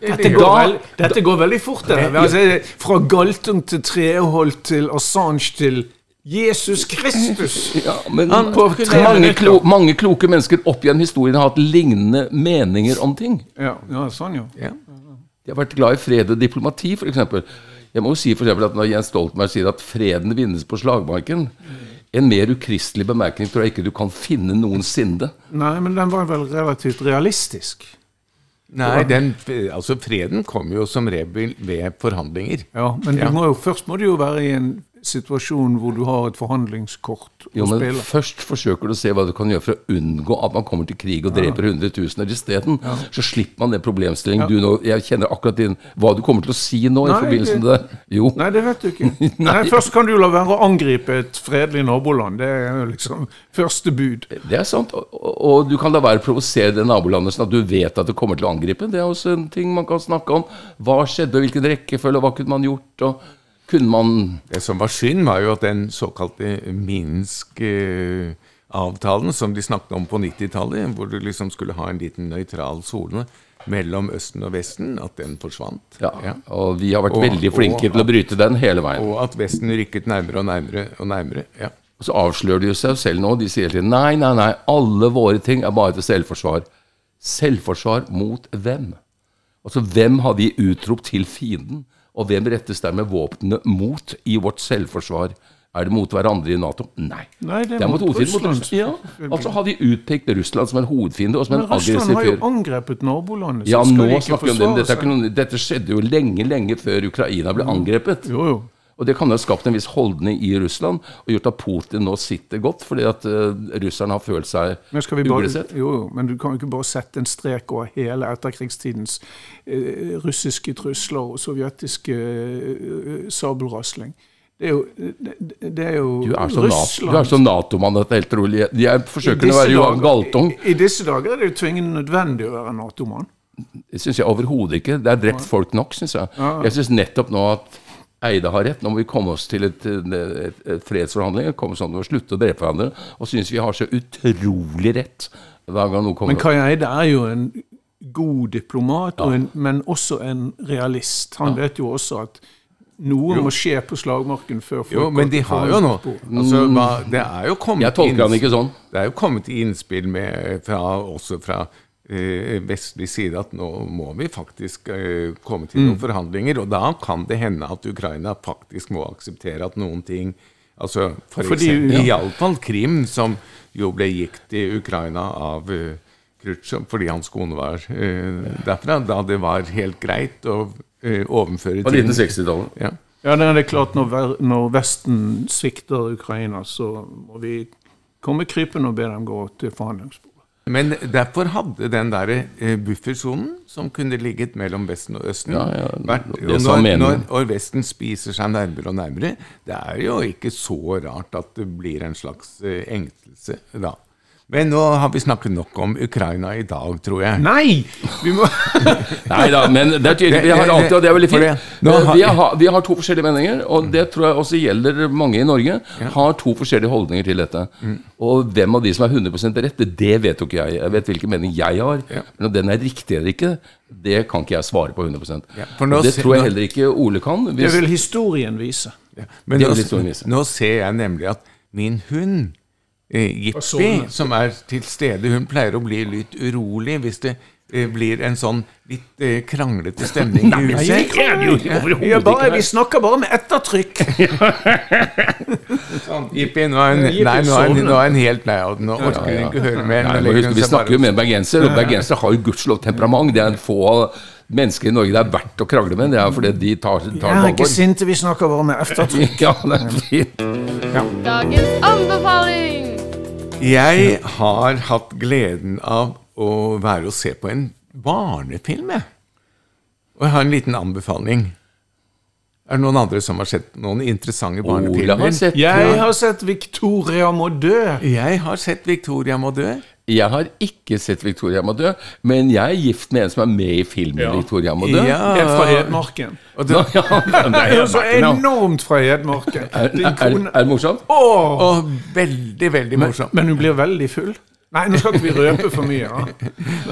S2: Dette går, vel, dette går veldig fort. Det. Altså, fra Galtung til Treholt til Assange til Jesus Kristus. *laughs*
S3: Ja, men
S2: Han-
S3: mange, klo, mange kloke mennesker opp gjennom historien har hatt lignende meninger om ting.
S2: Ja, ja sånn, jo.
S4: Ja.
S3: De har vært glad i fred og diplomati, f.eks. Jeg må jo si for at Når Jens Stoltenberg sier at freden vinnes på slagmarken En mer ukristelig bemerkning tror jeg ikke du kan finne noensinne.
S2: Nei, men den var vel relativt realistisk.
S4: Nei, den, altså freden kom jo som rebel ved forhandlinger.
S2: Ja, Men
S4: Ja.
S2: Må jo, først må du jo være i en situasjon hvor du har et forhandlingskort
S3: Jo,
S2: å
S3: men
S2: spille.
S3: først forsøker du å se hva du kan gjøre for å unngå at man kommer til krig og dreper hundretusener isteden. Så slipper man den problemstillingen du nå Jeg kjenner akkurat din Hva du kommer til å si nå i
S2: Nei,
S3: forbindelse
S2: det-
S3: med det. Jo.
S2: Nei, det vet du ikke. *laughs* Nei, Først kan du la være å angripe et fredelig naboland. Det er jo liksom første bud.
S3: Det er sant. Og, og du kan la være å provosere det nabolandet sånn at du vet at det kommer til å angripe. Det er også en ting man kan snakke om. Hva skjedde, og hvilken rekkefølge, og hva kunne man gjort? og kunne man
S4: Det som var synd, var jo at den såkalte Minsk-avtalen som de snakket om på 90-tallet, hvor du liksom skulle ha en liten nøytral sone mellom Østen og Vesten, at den forsvant.
S3: Ja, og vi har vært
S4: Og-
S3: veldig flinke
S4: og-
S3: til å bryte den hele veien.
S4: Og at Vesten rykket nærmere og nærmere og nærmere. Ja.
S3: Og så avslører de seg selv nå. De sier hele tiden nei, nei, nei, alle våre ting er bare til selvforsvar. Selvforsvar mot hvem? Altså, hvem har vi utropt til fienden? Og hvem rettes dermed våpnene mot i vårt selvforsvar? Er det mot hverandre i Nato? Nei.
S2: Nei, det er
S3: det er mot
S2: mot
S3: Russland. Mot
S2: Russland.
S3: Ja. Altså har vi utpekt Russland som en hovedfiende og som en aggressiv
S2: Men Russland har jo angrepet nabolandet.
S3: Ja, nå snakker vi om det. Dette, dette skjedde jo lenge, lenge før Ukraina ble angrepet.
S2: Jo, jo.
S3: Og det kan jo ha skapt en viss holdning i Russland, og gjort at Putin nå sitter godt, fordi at uh, russerne har følt seg uglesett.
S2: jo, jo, men du kan jo ikke bare sette en strek over hele etterkrigstidens uh, russiske trusler og sovjetiske uh, sabelrasling. Det er jo, det, det er jo
S3: Du er så, NATO, du er så Nato-mann at det er helt rolig. Jeg forsøker å være Johan Galtung.
S2: I, I disse dager er det jo tvingende nødvendig å være Nato-mann.
S3: Det syns jeg overhodet ikke. Det er drept folk nok, syns jeg. Jeg syns nettopp nå at Eide har rett. Nå må vi komme oss til et, et, et fredsforhandling. Komme sånn og slutte å drepe hverandre. Og synes vi har så utrolig rett hver gang noe kommer
S2: Men Kai Eide er jo en god diplomat, og en, men også en realist. Han vet jo også at noe må skje på slagmarken før folk
S4: Jo, men de har jo nå altså, Det er jo kommet
S3: Jeg tolker han ikke sånn.
S4: Det er jo kommet innspill med, fra, også fra vestlig side at nå må vi faktisk eh, komme til
S3: Mm.
S4: noen forhandlinger. Og da kan det hende at Ukraina faktisk må akseptere at noen ting Altså for
S2: Fordi-
S4: eksempel
S2: ja.
S4: iallfall Krim, som jo ble gitt til Ukraina av uh, Khrusjtsjov fordi hans kone var eh, derfra, da det var helt greit å uh, overføre
S3: På 1960-tallet.
S4: Ja.
S2: Ja, det er klart når, når Vesten svikter Ukraina, så må vi komme krypende og be dem gå til forhandlingsbordet.
S4: Men derfor hadde den der eh, buffersonen, som kunne ligget mellom Vesten og Østen
S3: Ja, ja,
S4: vært, og når, når, og Vesten spiser seg nærmere og nærmere, det er jo ikke så rart at det blir en slags eh, engstelse da. Men nå har vi snakket nok om Ukraina i dag, tror jeg.
S2: Nei! Vi må *laughs*
S3: Nei da, men det er tydelig. Vi har alltid, og det er veldig fint. Vi har, vi har to forskjellige meninger, og det tror jeg også gjelder mange i Norge. Har to forskjellige holdninger til dette.
S4: Mm.
S3: Og hvem av de som er 100% rett, det vet jo ikke jeg. Jeg vet hvilken mening jeg har. Men om den er riktig eller ikke, det kan ikke jeg svare på 100
S4: Ja, for nå
S3: Og Det tror jeg heller ikke Ole kan.
S2: Det vil historien vise.
S4: Ja. Men
S3: Det
S4: nå, nå ser jeg nemlig at min hund, Jippi,
S2: sånn.
S4: som er til stede, hun pleier å bli litt urolig hvis det eh, blir en sånn litt eh, kranglete stemning i huset.
S2: Ja, bare, vi snakker bare med ettertrykk. *laughs*
S4: Sånn, Jippi, nå er hun, nei, nå er hun, nå er hun helt lei av det. Nå orker hun ikke høre mer.
S3: Nei, vi snakker jo med en bergenser, og bergensere har jo gudskjelov temperament. Det er en få mennesker i Norge det er verdt å krangle med. Det er fordi de tar, tar
S2: Jeg er ikke sint, vi snakker bare med eftertrykk. *laughs*
S3: Ja, det er fint.
S1: Dagens anbefaling!
S4: Jeg har hatt gleden av å være og se på en barnefilm, jeg. Og jeg har en liten anbefaling. Er det noen andre som har sett noen interessante
S3: har
S4: barnefilmer?
S3: sett
S2: Jeg har sett Victoria må dø.
S4: Jeg har sett Victoria må dø.
S3: Jeg har ikke sett Victoria må dø, men jeg er gift med en som er med i filmen
S2: Ja.
S3: Victoria må dø.
S4: Ja.
S2: En fra Hedmarken.
S4: Og *laughs* det,
S3: Nå, ja,
S2: er så enormt fra Hedmarken.
S3: er, er, er det morsomt?
S2: Åh!
S4: og veldig, veldig
S2: Men,
S4: morsomt.
S2: men hun blir veldig full. Nei, nå skal ikke vi røpe for mye. Ja.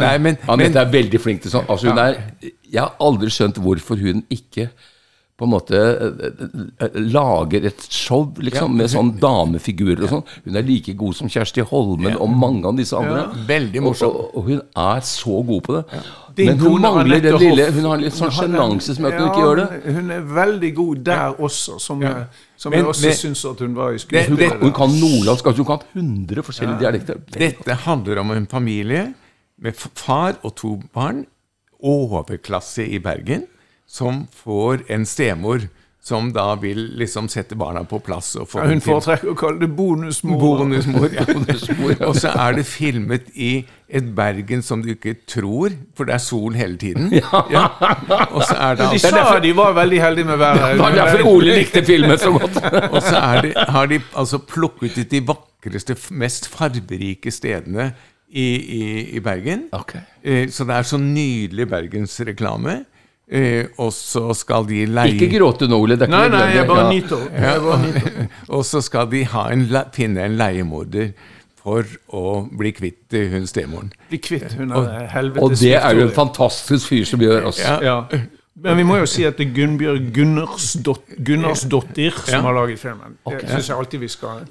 S4: Nei, men, men
S3: Anette er veldig flink til sånn. Altså, hun er, jeg har aldri skjønt hvorfor hun ikke på en måte eh, eh, lager et show liksom, med sånn damefigurer og sånn. Hun er like god som Kjersti Holmen og mange av disse andre.
S4: Veldig morsom.
S3: og, og hun er så god på det. Men hun mangler det lille Hun har litt sånn sjenanse som gjør at hun ikke gjør det.
S2: Hun er veldig god der også, som, som jeg også syns at hun var i skuespillet.
S3: hun kan nordlandsk, altså hun kan 100 forskjellige dialekter.
S4: dette handler om en familie med far og to barn, overklasse i Bergen, som får en stemor som da vil liksom sette barna på plass. Få
S2: Ja, hun foretrekker å kalle det bonusmor. *laughs*
S4: Bonusmor. Ja. Og så er det filmet i et Bergen som du ikke tror, for det er sol hele tiden. Ja. Og så er det
S2: De
S4: altså,
S2: sa de var veldig heldige med været.
S3: Det var derfor Ole likte filmen så godt.
S4: og så det, har de altså plukket ut de vakreste, mest fargerike stedene i, i, i Bergen.
S3: Ok.
S4: Eh, Så det er så nydelig bergensreklame. Eh, og så skal de leie
S3: Ikke gråte nå, Ole. Det er ikke
S2: Nei, nei, jeg bare
S3: nyter. Ja. *laughs*
S2: nyter.
S4: Og så skal de ha en, le- finne en leiemorder for å bli kvitt eh, hun stemoren.
S2: Bli kvitt hun er helvetes
S3: Og det er jo en fantastisk fyr som gjør oss.
S4: Ja.
S2: Ja. Men vi må jo si at det er Gunnbjørg Gunnarsdott- Gunnarsdottir som
S4: Ja.
S2: har laget filmen. Det syns jeg alltid vi skal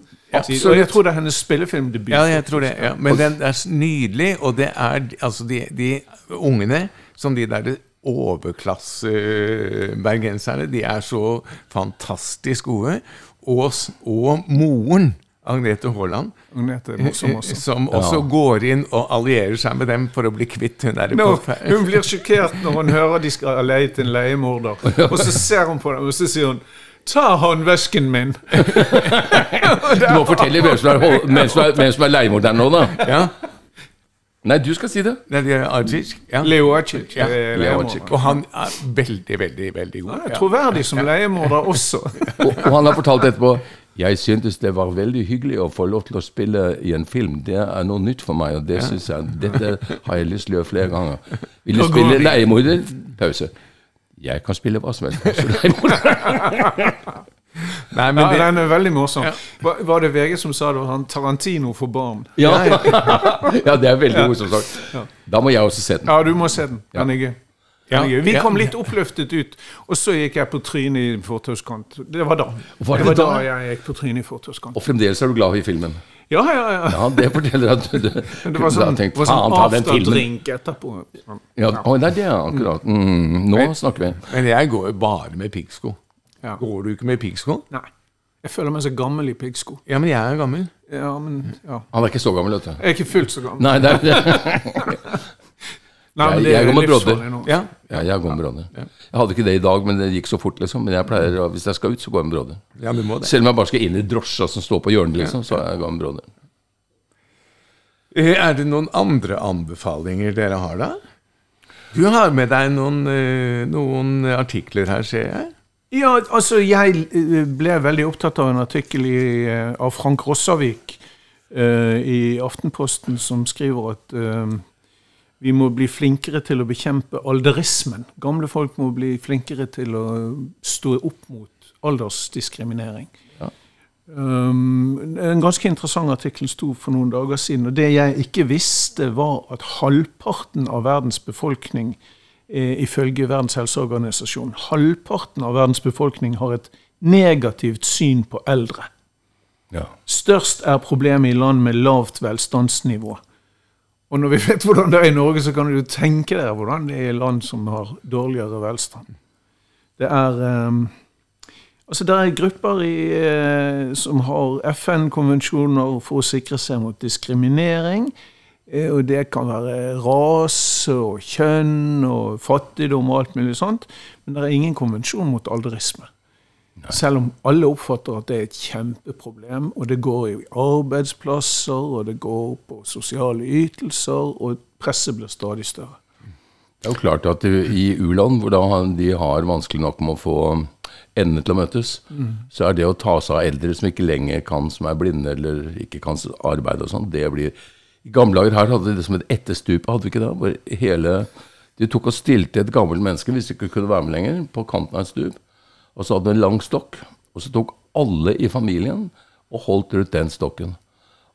S2: si. Og jeg tror det er hennes spillefilmdebut.
S4: Ja, jeg tror det. Ja. Men den er nydelig, og det er altså de, de ungene som de der overklassebergenserne, de er så fantastisk gode. Og, og moren, Agnete Haaland,
S2: Agnete er også.
S4: som også går inn og allierer seg med dem for å bli kvitt hun der
S2: Nå, hun blir sjokkert når hun hører de skal leie til en leiemorder. Og så ser hun på dem, og så sier hun Ta håndvesken min!
S3: Du må fortelle hvem som er, hvem som er, hvem som er leiemorderen nå, da.
S4: Ja,
S3: Nei, du skal si det.
S4: Nei, det er Ajic. Ja.
S2: Leo Ajik.
S4: Ja. Og han er veldig, veldig, veldig god.
S2: Han er
S4: Ja.
S2: troverdig som leiemorder *laughs* også.
S3: Og, og han har fortalt etterpå jeg syntes det var veldig hyggelig å få lov til å spille i en film. Det er noe nytt for meg, og det synes jeg, dette har jeg lyst til å gjøre flere ganger. Vil du spille leiemorder? Pause. Jeg kan spille hva som helst. *laughs* *laughs*
S4: Nei, men
S2: Ja,
S4: det,
S2: den er veldig morsom. Var, var det VG som sa det? var Han Tarantino for barn.
S3: Ja. ja, *laughs* det er veldig morsomt sagt. Da må jeg også se den.
S2: Ja, du må se den. Den er gøy.
S4: Ja.
S2: Vi kom litt oppløftet ut, og så gikk jeg på trynet i fortauskant. Det var da.
S3: Var
S2: det
S3: det
S2: var da
S3: da?
S2: jeg gikk på trynet i fortauskant.
S3: Og fremdeles er du glad i filmen.
S2: Ja, ja, ja.
S3: Ja, det forteller at du, du *laughs*
S2: Det var sånn,
S3: tenkt,
S2: var sånn
S3: ta den filmen.
S2: afterdrink etterpå. Ja,
S3: Ja, Oh, det er det, akkurat. Mm, nå snakker vi.
S4: men jeg går jo bare med piggsko.
S2: Ja.
S4: Går du ikke med piggsko?
S2: Nei. Jeg føler meg så gammel i piggsko.
S4: Ja, men jeg er gammel.
S2: Ja, men ja.
S3: Han er ikke så gammel, vet du.
S2: Jeg er ikke fullt så gammel.
S3: Nei, det er *laughs* det.
S2: Nei,
S3: Jeg- jeg går med brodder.
S4: Ja.
S3: Ja, jeg går med brodder. Jeg hadde ikke det i dag, men det gikk så fort, liksom. Men jeg pleier, hvis jeg skal ut, så går jeg med brodder.
S4: ja, du må det.
S3: Selv om jeg bare skal inn i drosja som står på hjørnet, liksom, så er jeg går med brodder.
S4: Eh, Er det noen andre anbefalinger dere har, da? Du har med deg noen, eh, noen artikler her, ser jeg.
S2: Ja, altså jeg eh, ble veldig opptatt av en artikkel i, eh, av Frank Rossavik uh, i Aftenposten som skriver at uh, vi må bli flinkere til å bekjempe alderismen. Gamle folk må bli flinkere til å stå opp mot aldersdiskriminering. Um, en ganske interessant artikkel sto for noen dager siden. og Det jeg ikke visste, var at halvparten av verdens befolkning ifølge Verdens helseorganisasjon halvparten av verdens befolkning har et negativt syn på eldre.
S3: Ja.
S2: Størst er problemet i land med lavt velstandsnivå. Og når vi vet hvordan det er i Norge, så kan du tenke deg hvordan det er i land som har dårligere velstand. Det er um, Altså, det er grupper i, uh, som har FN-konvensjoner for å sikre seg mot diskriminering. Eh, og det kan være rase og kjønn og fattigdom og alt mulig sånt. Men det er ingen konvensjon mot alderisme. Selv om alle oppfatter at det er et kjempeproblem, og det går jo i arbeidsplasser, og det går på sosiale ytelser, og presset blir stadig større.
S3: Det er jo klart at i u-land, hvor de har vanskelig nok med å få endene til å møtes, så er det å ta seg av eldre som ikke lenger kan, som er blinde eller ikke kan arbeide og sånn, det blir I gamle dager her hadde de det som et etterstup, hadde vi ikke det? Hvor hele De tok og stilte et gammelt menneske, hvis de ikke kunne være med lenger, på kanten av et stup, og så hadde de en lang stokk, og så tok alle i familien og holdt rundt den stokken.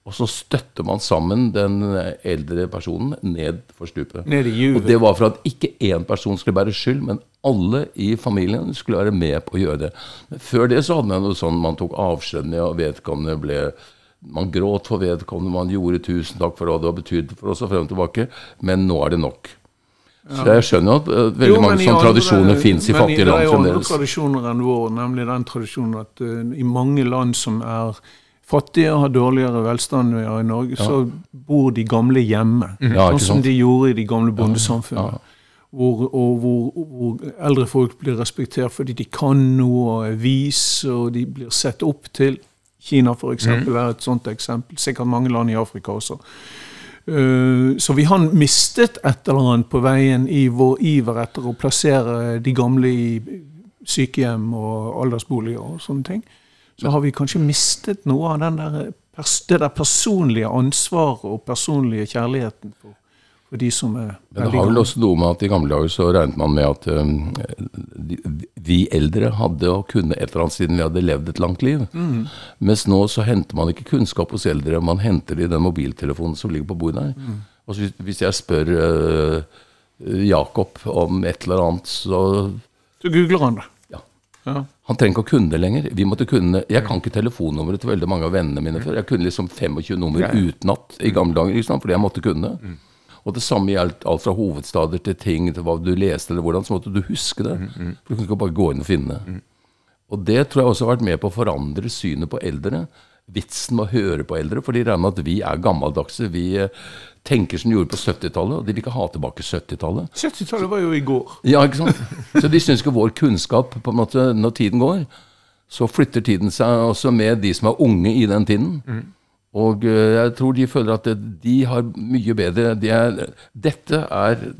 S3: Og så støtter man sammen den eldre personen ned for stupet.
S2: Ned i juvet.
S3: Og det var for at ikke én person skulle bære skyld, men alle i familien skulle være med på å gjøre det. Men før det så hadde man noe sånn man tok avskjed med, og vedkommende ble Man gråt for vedkommende, man gjorde 'tusen takk for hva det har betydd for oss', og frem og tilbake. Men nå er det nok. Så jeg skjønner at uh, veldig
S2: Jo,
S3: mange sånne tradisjoner fins i fattige land
S2: Det er jo andre tradisjoner enn vår, nemlig den tradisjonen at uh, i mange land som er fattige og har dårligere velstand enn vi har i Norge, så bor de gamle hjemme.
S3: Ja,
S2: sånn som de gjorde i de gamle bondesamfunnene. hvor, og hvor, hvor eldre folk blir respektert fordi de kan noe og er vis, og de blir sett opp til. Kina for eksempel, er et sånt eksempel. Sikkert mange land i Afrika også. Eh, Så vi har mistet et eller annet på veien i vår iver etter å plassere de gamle i sykehjem og aldersboliger og sånne ting. Så har vi kanskje mistet noe av den der, det der personlige ansvaret og personlige kjærligheten for, for de som er
S3: Men det har vel også noe med at i gamle dager så regnet man med at um, de, vi eldre hadde og kunne et eller annet siden vi hadde levd et langt liv. Mens nå så henter man ikke kunnskap hos eldre, man henter det i den mobiltelefonen som ligger på bordet der. Og hvis, hvis jeg spør uh, Jakob om et eller annet, så
S2: Så googler han det.
S3: ja.
S2: Ja.
S3: Han trenger ikke å kunne det lenger. Vi måtte kunne, Jeg kan ikke telefonnummeret til veldig mange av vennene mine før. Jeg kunne liksom 25 nummer utenat i gamle dager, liksom, fordi jeg måtte kunne. Og det samme gjaldt alt fra hovedstader til ting, til hva du leste eller hvordan, så måtte du huske det. For du kunne ikke bare gå inn og finne det. Og det tror jeg også har vært med på å forandre synet på eldre. Vitsen med å høre på eldre, for de regner med at vi er gammeldagse. Vi eh, tenker som de gjorde på 70-tallet, og de vil ikke ha tilbake 70-tallet.
S2: 70-tallet var jo i går. *laughs*
S3: Ja, ikke sant? Så de syns ikke vår kunnskap på en måte, Når tiden går, så flytter tiden seg også med de som er unge i den tiden. Og eh, jeg tror de føler at de har mye bedre de er, Dette er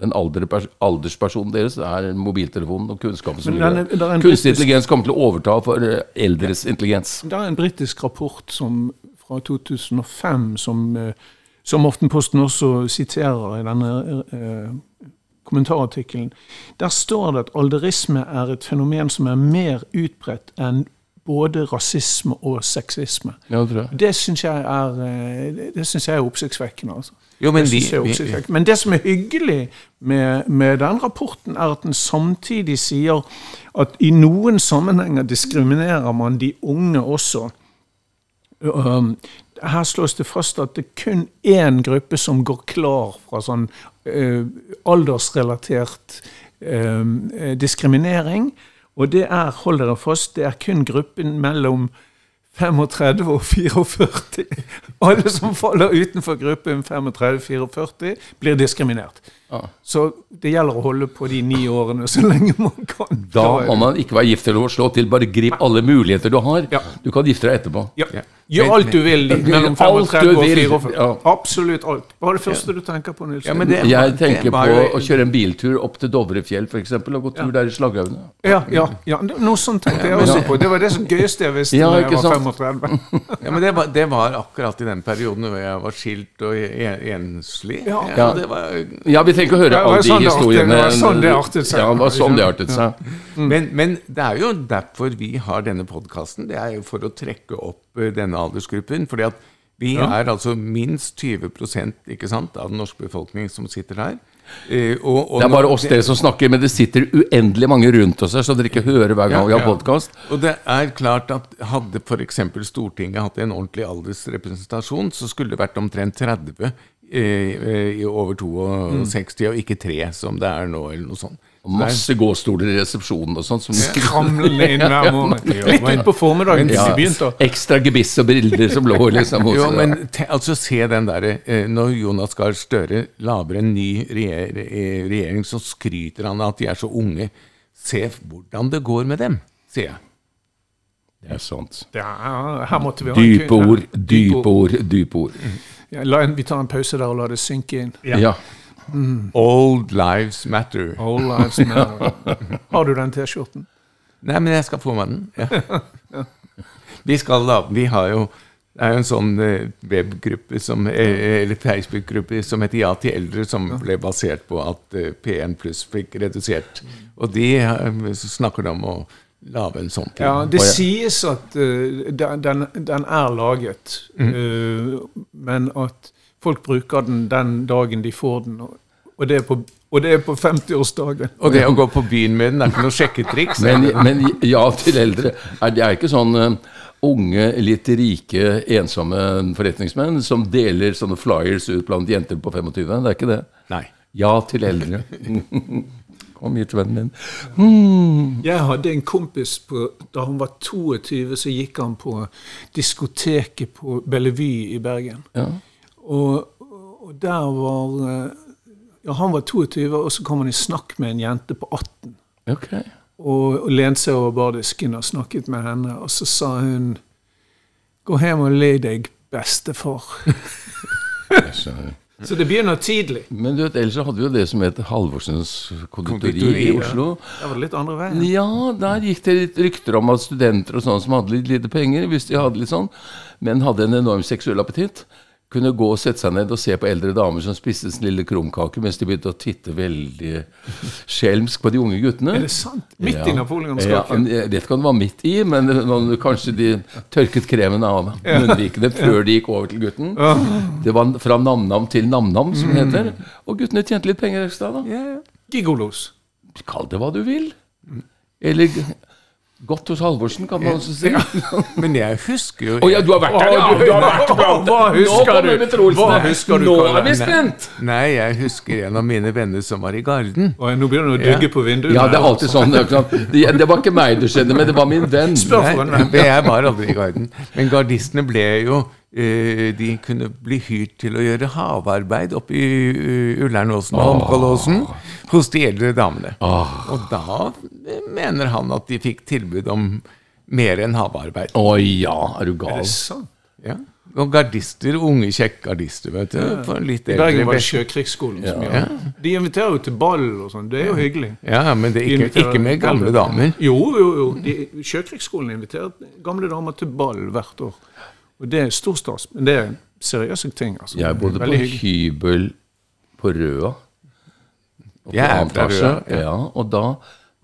S3: den alderspersonen deres. Det er mobiltelefonen og kunnskapen som
S2: gjør der.
S3: Kunstig intelligens kommer til å overta for eh, eldres intelligens.
S2: Det er en britisk rapport som, fra 2005 som, eh, som Aftenposten også siterer i denne eh, kommentarartikkelen. Der står det at alderisme er et fenomen som er mer utbredt enn både rasisme og sexisme.
S3: Ja, det.
S2: Det syns jeg er, eh, det synes jeg er oppsiktsvekkende. Altså.
S4: Jo, men
S2: Det
S4: vi,
S2: oppsiktsvekkende. Men det som er hyggelig med, med den rapporten, er at den samtidig sier at i noen sammenhenger diskriminerer man de unge også. Um, her slås det fast at det er kun én gruppe som går klar fra sånn eh, aldersrelatert eh, diskriminering. Og det er, hold dere fast, det er kun gruppen mellom 35 og 44. Alle som faller utenfor gruppen 35-44, blir diskriminert. Så det gjelder å holde på de ni årene så lenge man kan.
S3: Da må man ikke være gift eller slå til. Bare grip alle muligheter du har.
S2: Ja.
S3: Du kan gifte deg etterpå.
S2: Ja.
S4: Ja.
S2: Gjør alt du vil mellom
S3: Alt
S2: 35
S3: du
S2: og 44.
S3: ja.
S2: Absolutt alt. Bare det første du tenker på, Nils.
S4: Ja,
S3: Jeg tenker på å kjøre en biltur opp til Dovrefjell f.eks. og gå tur der i Slaghaugene.
S2: ja, ja, ja, noe sånt tenkte jeg også på. Det var det som gøyeste jeg visste
S3: Ja,
S2: da jeg var 35. *laughs*
S4: Ja, men det var, det var akkurat i den perioden hvor jeg var skilt og enslig.
S2: Ja.
S3: Ja.
S4: det var,
S3: Ja, vi trenger ikke å høre alle de
S2: sånn de
S3: historiene.
S2: det var sånn det artet seg.
S3: Ja, det var sånn det artet seg.
S4: men, men det er jo derfor vi har denne podkasten. Det er jo for å trekke opp eh, denne aldersgruppen. fordi at vi er altså minst 20 ikke sant, av den norske befolkning som sitter her. Eh, og, og
S3: Det er bare oss dere som snakker, men det sitter uendelig mange rundt oss her, så dere ikke hører hver gang
S4: Ja,
S3: vi har
S4: ja. Og det er klart at hadde f.eks. Stortinget hatt en ordentlig aldersrepresentasjon, så skulle det vært omtrent 30 eh, eh, i over 62, og ikke 3 som det er nå, eller noe sånt.
S3: Og masse gåstoler i resepsjonen og sånn. Som
S2: Kramlende inn *laughs* hver morgen. Litt utpå formiddagen
S3: ja, ekstra gebiss og briller som lå liksom hos
S4: Jo, men te, altså se den derre eh, Når Jonas Gahr Støre lager en ny regjer, eh, regjering, så skryter han av at de er så unge. Se hvordan det går med dem, sier jeg.
S3: Det er sant.
S2: Ja, her måtte vi ha
S3: Dype ord, dype ord, dype ord.
S2: Ja, la en, vi tar en pause der og lar det synke inn.
S3: Ja.
S4: Old lives matter.
S2: Old lives matter. Har du den T-skjorten?
S4: Nei, men jeg skal få meg den. Ja. *laughs* Vi skal da, vi har jo det er jo en sånn eh, webgruppe som, eh, eller Facebook-gruppe som heter Ja til eldre, som ble basert på at eh, P1 pluss fikk redusert. Og de eh, snakker da om å lage en sånn ting.
S2: Ja, det sies at uh, den, den, den er laget, eh, men at folk bruker den den dagen de får den, og, og det er på, og det er på 50-årsdagen.
S4: Og det å gå på byen med den er ikke noe sjekketriks.
S3: Men, men ja til eldre. Er det er ikke sånn eh, unge, litt rike, ensomme forretningsmenn som deler sånne flyers ut blant jenter på 25. Det er ikke det.
S4: Nei.
S3: Ja til eldre. *laughs* Kom hit, vennen min. Hmm.
S2: Jeg hadde en kompis på, da hun var 22, så gikk han på diskoteket på Bellevue i Bergen.
S3: Ja.
S2: Og, og der var eh, Ja, Han var 22, og så kom han i snakk med en jente på 18.
S3: Ok.
S2: Og, og lente seg over bardisken og snakket med henne. Og så sa hun Gå hjem og le deg, bestefar. *laughs* Så det begynner tidlig.
S3: Men du vet, ellers hadde vi jo det som het Halvorsens konditori
S4: Konditori,
S3: i
S4: ja.
S3: Oslo.
S2: Det var litt andre veien.
S3: Ja, der gikk det litt rykter om at studenter og sånne som hadde litt lite penger, hvis de hadde litt sånn, men hadde en enorm seksuell appetitt, kunne gå og sette seg ned og se på eldre damer som spiste sin lille krumkake, mens de begynte å titte veldig skjelmsk på de unge guttene.
S2: Er det sant? Midt i
S3: Ja.
S2: napoleonskaken?
S3: Ja, jeg vet ikke om det var midt i, men kanskje de tørket kremen av munnvikene før de gikk over til gutten. Det var fra nam-nam til nam-nam, som det heter. Og guttene tjente litt penger ekstra, da.
S2: Gigolos.
S3: Kall det hva du vil. Eller godt hos Halvorsen, kan man også si. Ja, *laughs*
S4: Men jeg husker jo
S3: ja, du har vært der, ja!
S2: du-
S3: har vært blant
S2: Hva husker du? Hva husker du,
S3: Nå er vi spent!
S4: Nei, jeg husker en av mine venner som var i Garden.
S2: Og nå begynner du å dugge på vinduet.
S3: Ja, det er alltid sånn. Det, det, det var ikke meg det skjedde men det var min venn.
S2: Spør for
S4: Nei, jeg var aldri i Garden. Men gardistene ble jo De kunne bli hyrt til å gjøre havearbeid oppe i uh, Ullernåsen og Holmkollåsen hos de eldre damene. Og da eh, mener han at de fikk tilbud om mer enn havearbeid.
S3: Å ja, er du
S2: Er det sant?
S4: Ja. Og gardister, unge, kjekke gardister, vet du. For litt
S2: I Bergen var det Sjøkrigsskolen som gjør det. De inviterer jo til ball og sånn. Det er jo hyggelig.
S4: Ja, men det er ikke,
S2: de
S4: ikke med gamle damer.
S2: Jo, jo, jo. De, Sjøkrigsskolen inviterer gamle damer til ball hvert år. Og det er stor stas. Men det er seriøse ting. altså.
S3: Jeg bodde på hybel på Røa. Og på
S4: Jeg er fra Røa,
S3: Ja, og da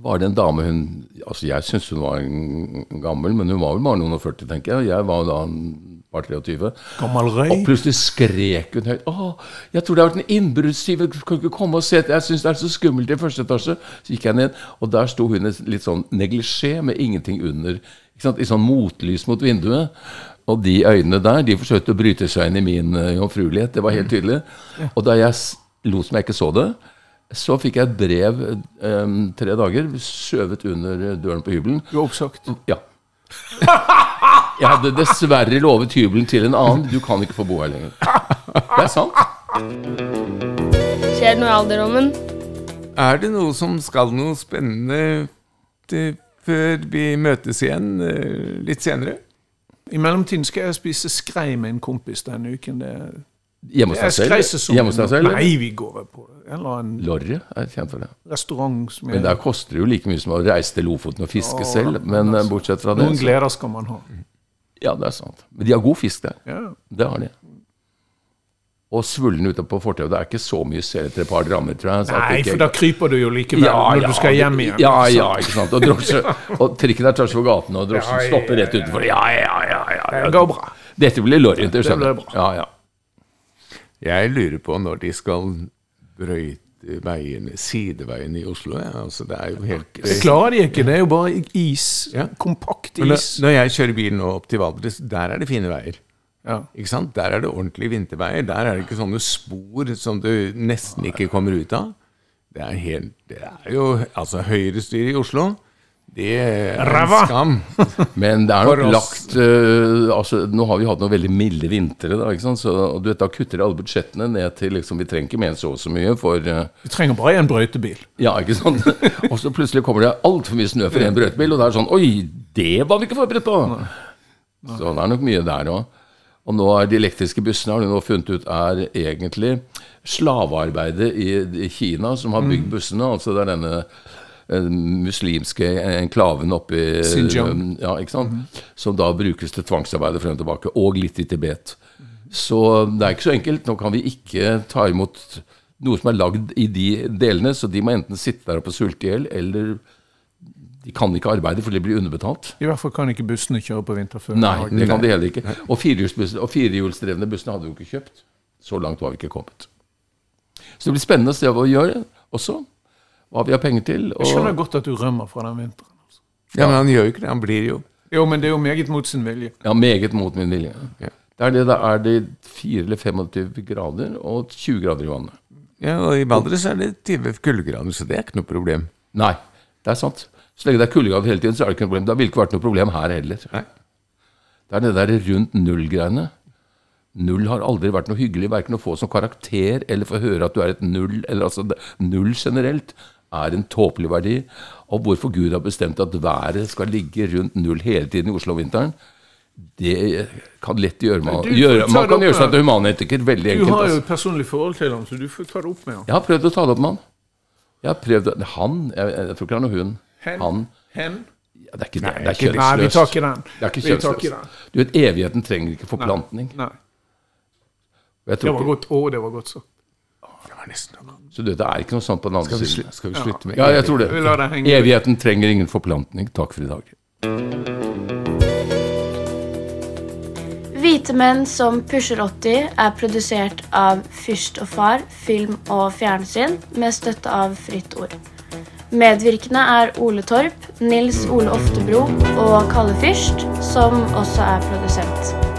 S3: var det en dame hun Altså, jeg syntes hun var en gammel, men hun var vel bare noen og 40, tenker jeg. Jeg var da en par 23.
S2: Gammel
S3: Og plutselig skrek hun høyt. 'Å, jeg tror det har vært en innbruddstyv. Kan ikke komme og se? Jeg syns det er så skummelt i første etasje.' Så gikk jeg ned, og der sto hun i litt sånn neglisjé med ingenting under. I sånn motlys mot vinduet. Og de øynene der, de forsøkte å bryte seg inn i min uh, jomfruelighet. Det var helt tydelig. Og da jeg lot som jeg ikke så det, så fikk jeg et brev um, tre dager skjøvet under døren på hybelen.
S2: Du er oppsagt.
S3: Ja. *laughs* Jeg hadde dessverre lovet hybelen til en annen. Du kan ikke få bo her lenger. Det er sant.
S1: Skjer det noe i alderdommen?
S4: Er det noe som skal noe spennende til, før vi møtes igjen eh, litt senere?
S2: I mellomtiden skal jeg spise skrei med en kompis denne uken. Det er,
S3: Hjemme hos deg selv?
S2: Nei, vi går vel på en eller annen
S3: Lorry er kjent for det.
S2: restaurant som jeg...
S3: Men der koster det jo like mye som å reise til Lofoten og fiske selv. Men eh, bortsett fra det
S2: Noen gleder skal man ha.
S3: Ja, det er sant. Men de har god fisk der.
S2: Ja.
S3: Det har de. Og svullen ute på fortauet. Det er ikke så mye sel etter et par drammer, tror jeg. så
S2: Nei,
S3: ikke-
S2: for da kryper du jo likevel når du skal hjem igjen.
S3: Ja,
S2: Så-
S3: ja, ikke sant. Og, drosje, *laughs* og trikken er tvers over gaten, og drosjen
S2: Ja, ja,
S3: stopper rett utenfor. Ja, ja, ja. ja, ja.
S2: Det går bra.
S3: Dette blir
S2: Det
S3: skjønner.
S2: blir bra.
S3: Ja, ja.
S4: Jeg lurer på når de skal brøyte veiene, sideveiene i Oslo. Ja. Altså, det er jo helt
S2: Det klarer de ikke. Det er jo bare is.
S4: Ja.
S2: Kompakt is.
S4: Når, når jeg kjører bil nå opp til Valdres, der er det fine veier.
S2: Ja.
S4: Ikke sant? Der er det ordentlige vinterveier. Der er det ikke sånne spor som du nesten ikke kommer ut av. Det er, helt, det er jo Altså, høyrestyret i Oslo, det er en skam. *laughs*
S3: Men det er nok lagt uh, altså, Nå har vi hatt noen veldig milde vintre, da. ikke sant? Så, du vet, da kutter alle budsjettene ned til liksom, Vi trenger ikke mer enn så og så mye for uh,
S2: Vi trenger bare en brøytebil.
S3: Ja, ikke sant? *laughs* og så plutselig kommer det altfor mye snø for en brøytebil, og det er sånn Oi, det var vi ikke forberedt på! Så det er nok mye der òg. Og nå er de elektriske bussene har de nå funnet ut er egentlig slavearbeidet i, Kina som har bygd bussene. Altså det er denne eh, muslimske enklaven oppe i
S2: Xinjiang.
S3: Ja, ikke sant? Som da brukes til tvangsarbeid frem og tilbake, og litt i Tibet. Så det er ikke så enkelt. Nå kan vi ikke ta imot noe som er lagd i de delene, så de må enten sitte der oppe og sulte i hjel, eller de kan ikke arbeide, for de blir underbetalt.
S2: I hvert fall kan ikke bussene kjøre på vinterføre.
S3: Nei, det kan de heller ikke. Og og firehjulsdrevne bussene hadde vi jo ikke kjøpt. Så langt var vi ikke kommet. Så det blir spennende å se hva vi gjør også. Hva vi har penger til.
S2: Jeg skjønner godt at du rømmer fra den vinteren. Altså.
S4: Ja, Men han gjør jo ikke det. Han blir jo
S2: Jo, men det er jo meget mot sin vilje.
S3: ja, meget mot min vilje.
S4: Ja.
S3: Det er det, da er det 4 eller 25 grader og 20 grader i vannet.
S4: Ja, og i Valdres er det 20 kuldegrader, så det er ikke noe problem.
S3: Nei, det er sant. Så lenge det er kuldegrad hele tiden, så er det ikke noe problem. Det har ikke vært noe problem her heller.
S4: Nei.
S3: Det er det der rundt null-greiene Null har aldri vært noe hyggelig, verken å få som karakter eller få høre at du er et null. eller altså Null generelt er en tåpelig verdi. Og hvorfor Gud har bestemt at været skal ligge rundt null hele tiden i Oslo-vinteren, det kan lett gjøre man,
S2: Du
S3: gjøre, man kan gjøre seg til humanetiker veldig
S2: Du
S3: enkelt.
S2: har jo
S3: altså.
S2: et personlig forhold til ham, så du får ta det opp med ham.
S3: Jeg har prøvd å ta det opp med ham. Jeg har prøvd, Han Jeg, jeg tror ikke han er hun.
S2: Hen.
S3: Han.
S2: Hen?
S3: Ja, det er ikke
S4: Nei,
S3: det. Er
S4: ikke.
S2: Nei, vi tar ikke den.
S3: Det er ikke
S2: Vi tar ikke
S3: kjønnsløst.
S2: den.
S3: Du vet, evigheten trenger ikke forplantning.
S2: Nei.
S3: Jeg
S2: Det var godt. Å, det var godt så.
S4: Det var nesten
S3: så du det er ikke noe sånt på den andre siden.
S4: skal vi slutte med
S3: Ja, jeg tror det. Evigheten trenger ingen forplantning. Takk for i dag.
S5: Hvite menn som pusher 80 er produsert av Fyrst og Far film og fjernsyn med støtte av Fritt Ord. Medvirkende er Ole Torp, Nils Ole Oftebro og Kalle Fyrst, som også er produsent.